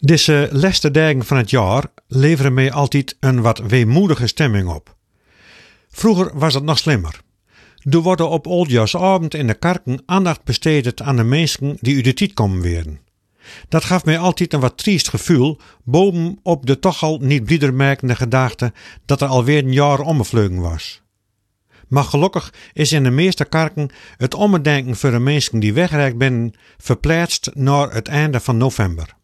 Deze laatste dagen van het jaar leveren mij altijd een wat weemoedige stemming op. Vroeger was het nog slimmer. Er worden op oudjaarsavond in de kerken aandacht besteed aan de mensen die u de tijd komen werden. Dat gaf mij altijd een wat triest gevoel, boven op de toch al niet bliedermerkende gedachte dat er alweer een jaar omgevlogen was. Maar gelukkig is in de meeste kerken het omdenken voor de mensen die weggereikt zijn verplaatst naar het einde van november.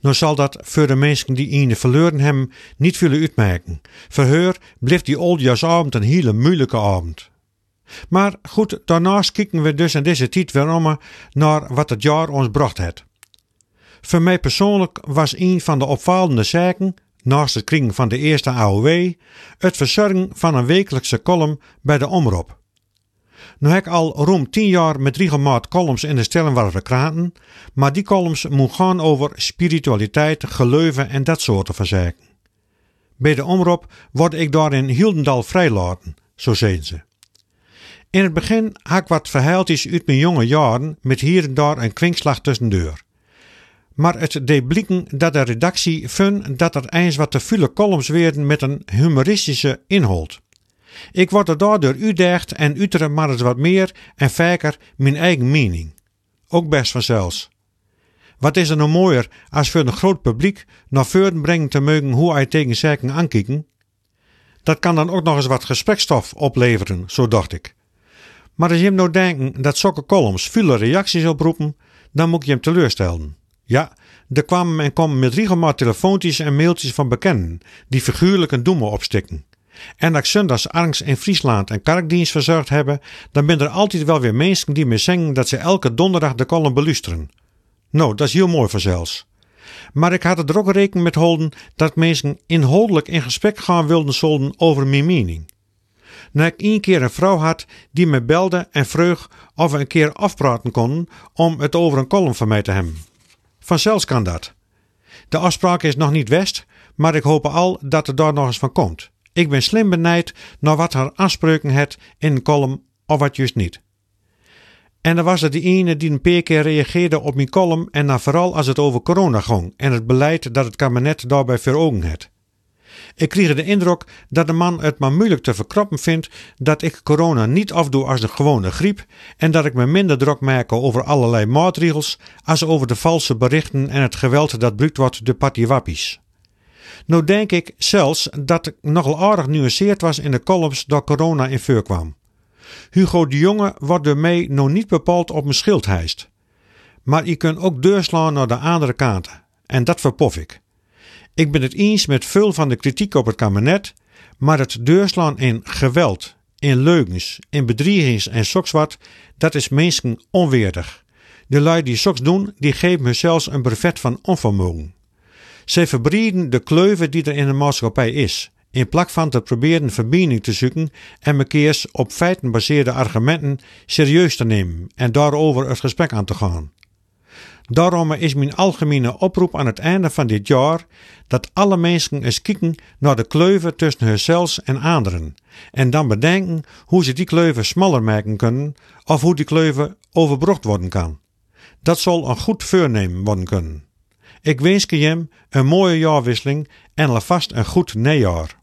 Nou zal dat voor de mensen die de verloren hebben niet veel uitmerken. Voor haar blijft die oudjaarsavond een hele moeilijke avond. Maar goed, daarnaast kijken we dus in deze tijd weer naar wat het jaar ons bracht heeft. Voor mij persoonlijk was een van de opvallende zaken, naast het kringen van de eerste AOW, het verzorgen van een wekelijkse column bij de Omroep. Nu heb ik al rond tien jaar met regelmaat columns in de Stellenwarver Kraten, maar die columns moeten gaan over spiritualiteit, geleuven en dat soort van zaken. Bij de omroep word ik daarin Hielendal vrijlaten, zo zeggen ze. In het begin had ik wat verhaaltjes uit mijn jonge jaren met hier en daar een kwinkslag tussendoor. Maar het deed blikken dat de redactie vond dat er eens wat te veel columns werden met een humoristische inhoud. Ik word er daardoor uitdaagd en utere maar eens wat meer en vaker mijn eigen mening. Ook best vanzelfs. Wat is er nou mooier als voor een groot publiek naar voren brengen te mogen hoe hij tegen zaken aankijken? Dat kan dan ook nog eens wat gesprekstof opleveren, zo dacht ik. Maar als je hem nou denken dat zulke columns veel reacties oproepen, dan moet je hem teleurstellen. Ja, er kwamen en komen met regelmaat telefoontjes en mailtjes van bekenden die figuurlijk een doemen opstikken. En als zondags arms in Friesland een kerkdienst verzorgd hebben, dan ben er altijd wel weer mensen die me zeggen dat ze elke donderdag de column beluisteren. Nou, dat is heel mooi vanzelfs. Maar ik had er ook rekening met houden dat mensen inhoudelijk in gesprek gaan wilden zolden over mijn mening. Nu ik één keer een vrouw had die me belde en vroeg of we een keer afpraten konden om het over een column van mij te hebben. Vanzelfs kan dat. De afspraak is nog niet west, maar ik hoop al dat er daar nog eens van komt. Ik ben slim benijd naar wat haar aanspreuken het in een column of wat juist niet. En dan was er die ene die een paar keer reageerde op mijn column en dan vooral als het over corona ging en het beleid dat het kabinet daarbij voor ogen had. Ik kreeg de indruk dat de man het maar moeilijk te verkroppen vindt dat ik corona niet afdoe als de gewone griep en dat ik me minder druk maak over allerlei maatregels als over de valse berichten en het geweld dat bruikt wordt de patiwappies. Nou denk ik zelfs dat ik nogal aardig nuanceerd was in de columns dat corona in vuur kwam. Hugo de Jonge wordt mij nog niet bepaald op mijn schild hijst. Maar je kunt ook deurslaan naar de andere kanten. En dat verpof ik. Ik ben het eens met veel van de kritiek op het kabinet, maar het deurslaan in geweld, in leugens, in bedriegings en sokswat, dat is mensen onweerdig. De lui die soks doen, die geven me zelfs een brevet van onvermogen. Zij verbreden de kleuven die er in de maatschappij is, in plak van te proberen verbinding te zoeken en mekeers op feiten gebaseerde argumenten serieus te nemen en daarover het gesprek aan te gaan. Daarom is mijn algemene oproep aan het einde van dit jaar dat alle mensen eens kijken naar de kleuven tussen hunzelfs en anderen en dan bedenken hoe ze die kleuven smaller maken kunnen of hoe die kleuven overbrugd worden kan. Dat zal een goed voornemen worden kunnen. Ik wens je een mooie jaarwisseling en alvast een goed najaar.